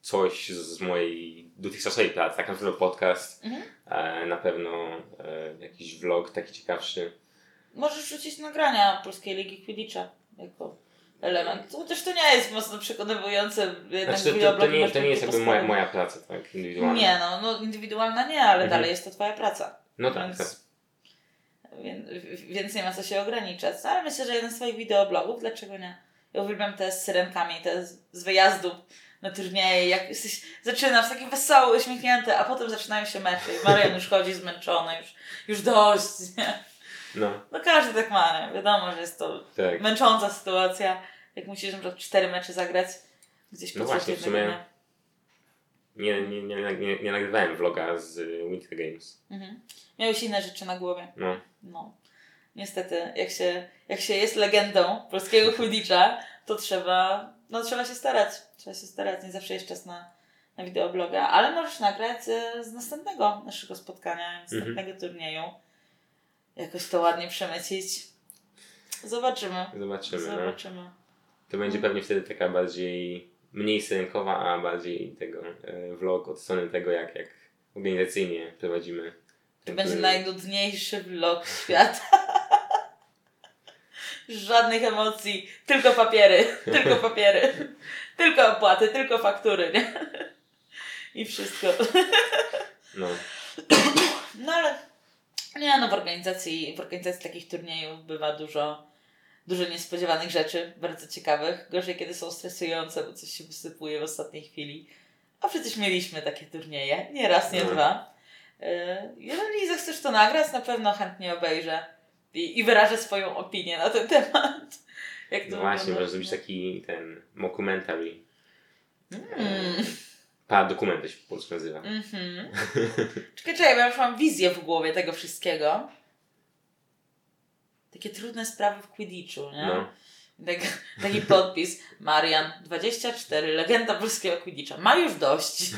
coś z, mojej dotychczasowej pracy, tak na pewno podcast, Mhm. e, na pewno e, jakiś vlog taki ciekawszy. Możesz rzucić nagrania Polskiej Ligi Quidditcha jako element. Chociaż to nie jest mocno przekonywujące. Jednak Znaczy, to, to, to, nie, to nie jest jakby moja, moja praca, tak, indywidualna. Nie no, no indywidualna nie, ale Mhm. dalej jest to twoja praca. No tak, Więc- tak. Więc, nie ma co się ograniczać. No, ale myślę, że jeden z swoich wideoblogów, dlaczego nie? Ja uwielbiam te z syrenkami, te z, z wyjazdu na turnieje, jak jesteś, zaczynasz taki wesoły, uśmiechnięty, a potem zaczynają się mecze i Marian już chodzi zmęczony, już, już dość, nie? No, No każdy tak ma, nie? Wiadomo, że jest to tak. męcząca sytuacja, jak musisz na przykład cztery mecze zagrać gdzieś No podczas właśnie, w sumie-. Nie, nie, nie, nie, nie nagrywałem vloga z Winter Games. Mhm. Miałeś inne rzeczy na głowie. No, No, niestety, jak się, jak się jest legendą polskiego <laughs> Quidditcha, to trzeba, no trzeba się starać. Trzeba się starać, nie zawsze jest czas na, na wideobloga, ale możesz nagrać e, z następnego naszego spotkania, z Mhm. następnego turnieju. Jakoś to ładnie przemycić. Zobaczymy. zobaczymy. No. Zobaczymy. To będzie No. pewnie wtedy taka bardziej, mniej syrenkowa, a bardziej tego e, vlog od strony tego, jak, jak organizacyjnie prowadzimy. To będzie turniej. najnudniejszy vlog świata. <laughs> Żadnych emocji, tylko papiery, <laughs> tylko papiery, tylko opłaty, tylko faktury, nie? <laughs> I wszystko. No, <coughs> No ale nie no, w organizacji, w organizacji takich turniejów bywa dużo, dużo niespodziewanych rzeczy, bardzo ciekawych. Gorzej, kiedy są stresujące, bo coś się wysypuje w ostatniej chwili. A przecież mieliśmy takie turnieje, nie raz, nie No. dwa. Yy, Jeżeli zechcesz to nagrać, na pewno chętnie obejrzę i, i wyrażę swoją opinię na ten temat. Jak to no właśnie, można zrobić taki ten mockumentary. Mm. Paradokument to się po polsku nazywa. Mhm. Czekaj, czekaj, bo ja już mam wizję w głowie tego wszystkiego. Takie trudne sprawy w Quidditchu, nie? No, Tak, taki podpis. Marian, 24, legenda polskiego Quidditcha. Ma już dość. <laughs>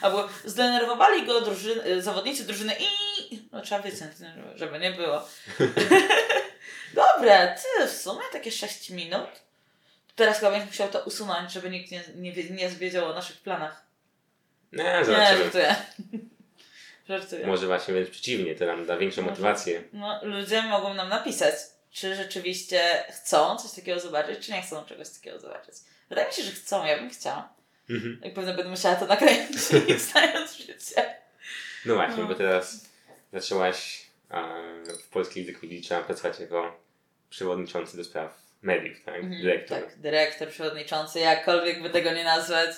Albo zdenerwowali go drużyny, zawodnicy drużyny i... No trzeba wyciąć, żeby- nie było. <laughs> Dobre, ty, w sumie takie 6 minut. Teraz chyba będziesz musiał to usunąć, żeby nikt nie, nie, nie wiedział o naszych planach. Nie, zobaczymy. żartuję. <laughs> Żartuję. Może właśnie wręcz przeciwnie, to nam da większą Może. motywację. No, ludzie mogą nam napisać, czy rzeczywiście chcą coś takiego zobaczyć, czy nie chcą czegoś takiego zobaczyć. Wydaje mi się, że chcą, ja bym chciała. Mhm. I pewnie będę musiała to nakręcić, <laughs> znając życie. No właśnie, No. bo teraz zaczęłaś e, w polskiej lidze Quidditcha pracować jako przewodniczący do spraw mediów, tak? Mhm, Dyrektor. Tak, dyrektor, przewodniczący, jakkolwiek by tego nie nazwać.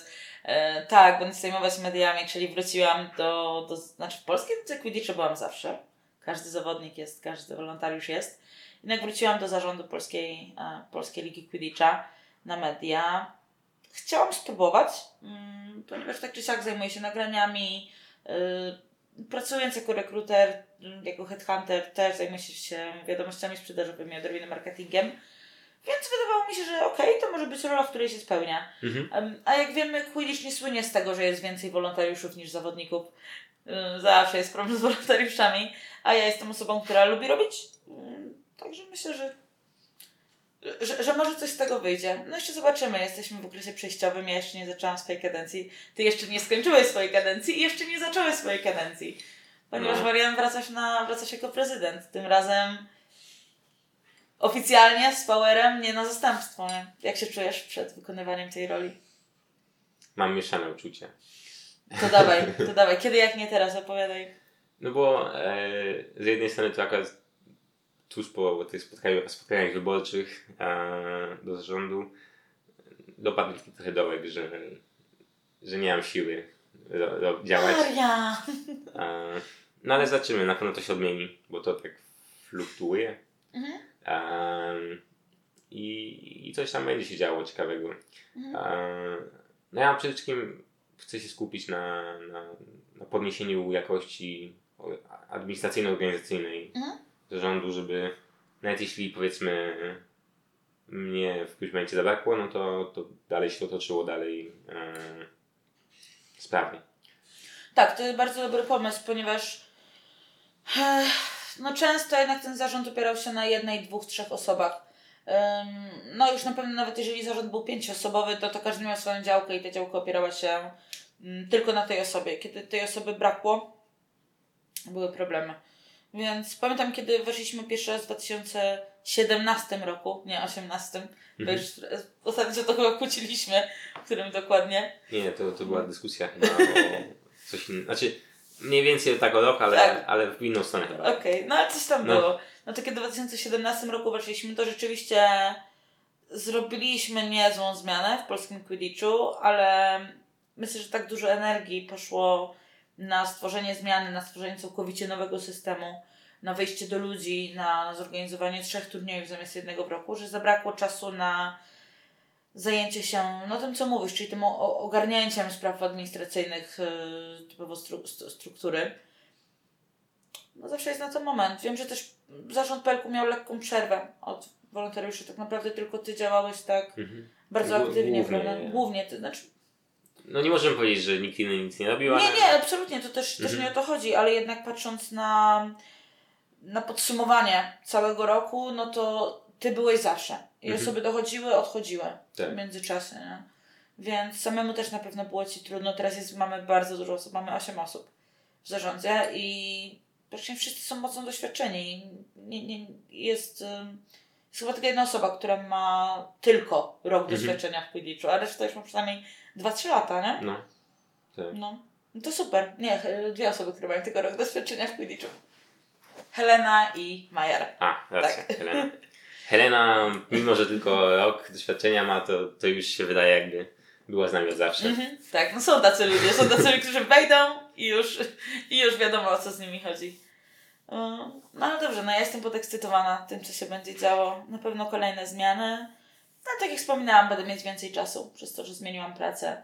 E, tak, będę zajmować mediami, czyli wróciłam do, do znaczy w polskiej lidze Quidditcha byłam zawsze. Każdy zawodnik jest, każdy wolontariusz jest. Jednak wróciłam do zarządu polskiej, e, polskiej ligi Quidditcha na media. Chciałam spróbować, mm, ponieważ tak czy siak zajmuję się nagraniami. y, pracując jako rekruter, y, jako headhunter, też zajmuję się wiadomościami sprzedażowymi, odrobinę marketingiem. Więc wydawało mi się, że okej, to może być rola, w której się spełnia. Mhm. A jak wiemy, Quidditch nie słynie z tego, że jest więcej wolontariuszów niż zawodników. Zawsze jest problem z wolontariuszami, a ja jestem osobą, która lubi robić. Także myślę, że, że, że może coś z tego wyjdzie. No jeszcze zobaczymy. Jesteśmy w okresie przejściowym. Ja jeszcze nie zaczęłam swojej kadencji. Ty jeszcze nie skończyłeś swojej kadencji i jeszcze nie zacząłeś swojej kadencji. Ponieważ No. Marian wracasz, na, wracasz jako prezydent. Tym razem oficjalnie z powerem, nie na zastępstwo. Nie? Jak się czujesz przed wykonywaniem tej roli? Mam mieszane uczucia. To dawaj, <laughs> to dawaj. Kiedy jak nie teraz, opowiadaj. No bo e, z jednej strony to akurat tuż po tych spotkaniach, spotkaniach wyborczych e, do zarządu dopadł mi trochę dołek, że, że nie mam siły ro, ro, działać. E, no ale zobaczymy, na pewno to się odmieni, bo to tak fluktuuje. Mhm. I, I coś tam będzie się działo ciekawego. Mhm. No ja przede wszystkim chcę się skupić na, na, na podniesieniu jakości administracyjno-organizacyjnej Mhm. zarządu, żeby nawet jeśli powiedzmy mnie w którymś momencie zabrakło, no to, to dalej się to toczyło dalej e, sprawnie. Tak, to jest bardzo dobry pomysł, ponieważ eh, no często jednak ten zarząd opierał się na jednej, dwóch, trzech osobach. No już na pewno nawet jeżeli zarząd był pięcioosobowy, to, to każdy miał swoją działkę i ta działka opierała się mm, tylko na tej osobie. Kiedy tej osoby brakło, były problemy. Więc pamiętam, kiedy weszliśmy pierwszy raz w 2017 roku, nie 18, bo Mhm. już ostatnio to chyba kłóciliśmy, w którym dokładnie. Nie, to, to była dyskusja chyba <laughs> o coś innego. Znaczy mniej więcej tak o rok, ale, Tak. ale w inną stronę chyba. Okej, no ale coś tam No. było. No to kiedy w 2017 roku weszliśmy, to rzeczywiście zrobiliśmy niezłą zmianę w polskim Quidditchu, ale myślę, że tak dużo energii poszło na stworzenie zmiany, na stworzenie całkowicie nowego systemu, na wejście do ludzi, na zorganizowanie trzech turniejów zamiast jednego w roku, że zabrakło czasu na zajęcie się no tym, co mówisz, czyli tym ogarnięciem spraw administracyjnych yy, typowo stru- st- struktury. No zawsze jest na to moment. Wiem, że też zarząd Pelku miał lekką przerwę od wolontariuszy. Tak naprawdę tylko ty działałeś tak Mhm. bardzo aktywnie, głównie, prawda? nie. Głównie ty. Znaczy, No nie możemy powiedzieć, że nikt inny nic nie robił, ale... nie, nie, absolutnie, to też, też Mhm. nie o to chodzi, ale jednak patrząc na, na podsumowanie całego roku, no to ty byłeś zawsze. I Mhm. osoby dochodziły, odchodziły Tak. w międzyczasie. Nie? Więc samemu też na pewno było ci trudno. Teraz jest, mamy bardzo dużo osób, mamy 8 osób w zarządzie i praktycznie wszyscy są mocno doświadczeni. Nie, nie, jest, ym, jest chyba tylko jedna osoba, która ma tylko rok Mhm. doświadczenia w Quidditchu, a reszta już ma przynajmniej 2-3 lata, nie? No. Tak. No. no to super. Nie, ch- dwie osoby, które mają tylko rok doświadczenia w Quidditchu. Helena i Majer. A, racja, Tak. Helena. <laughs> Helena, mimo że tylko rok doświadczenia ma, to, to już się wydaje jakby była z nami od zawsze. Mhm, tak, no są tacy ludzie, są tacy ludzie, którzy wejdą i już, i już wiadomo o co z nimi chodzi. No ale dobrze, no ja jestem podekscytowana tym, co się będzie działo. Na pewno kolejne zmiany. No tak jak wspominałam, będę mieć więcej czasu przez to, że zmieniłam pracę.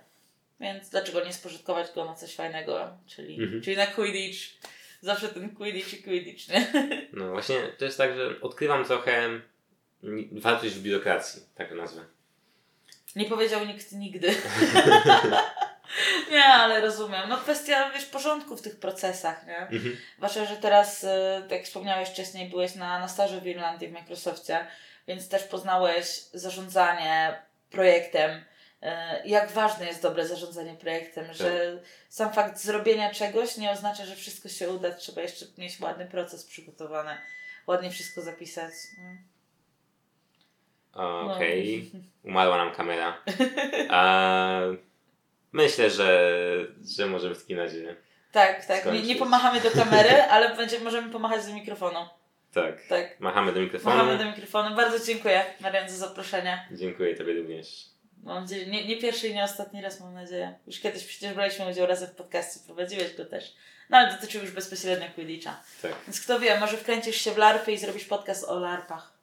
Więc dlaczego nie spożytkować go na coś fajnego, czyli, Mhm. czyli na Quidditch. Zawsze ten Quidditch i Quidditch, nie? No właśnie, to jest tak, że odkrywam trochę wartość w biurokracji, tak nazwę. Nie powiedział nikt nigdy. <laughs> nie, ale rozumiem. No kwestia, wiesz, porządku w tych procesach, nie? Mhm. Zwłaszcza, że teraz, y, tak jak wspomniałeś wcześniej, byłeś na, na staży w Irlandii w Microsoftie, więc też poznałeś zarządzanie projektem, e, jak ważne jest dobre zarządzanie projektem, że sam fakt zrobienia czegoś nie oznacza, że wszystko się uda, trzeba jeszcze mieć ładny proces przygotowany, ładnie wszystko zapisać. No. Okej, <laughs> umarła nam kamera. A, myślę, że, że możemy w takim razie. Tak, tak. Nie, nie pomachamy do kamery, <laughs> ale będzie, możemy pomachać do mikrofonu. Tak. Tak. Machamy do mikrofonu. Machamy do mikrofonu. Bardzo dziękuję, Marian, za zaproszenie. Dziękuję Tobie również. Mam nadzieję, nie, nie pierwszy i nie ostatni raz, mam nadzieję. Już kiedyś przecież braliśmy udział razem w podcaście, prowadziłeś go też. No ale dotyczył już bezpośrednio Quidditcha. Tak. Więc kto wie, może wkręcisz się w larpy i zrobisz podcast o larpach.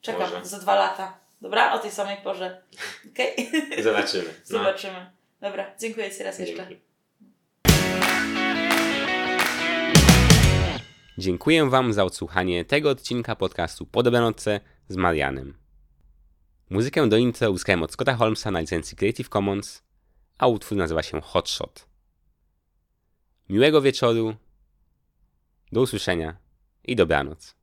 Czekam Może. za dwa lata. Dobra? O tej samej porze. Okej? <laughs> Zobaczymy. <laughs> No. Zobaczymy. Dobra, dziękuję Ci raz jeszcze. Dzięki. Dziękuję Wam za odsłuchanie tego odcinka podcastu Po dobranocce z Marianem. Muzykę do intro uzyskałem od Scotta Holmesa na licencji Creative Commons, a utwór nazywa się Hotshot. Miłego wieczoru, do usłyszenia i dobranoc.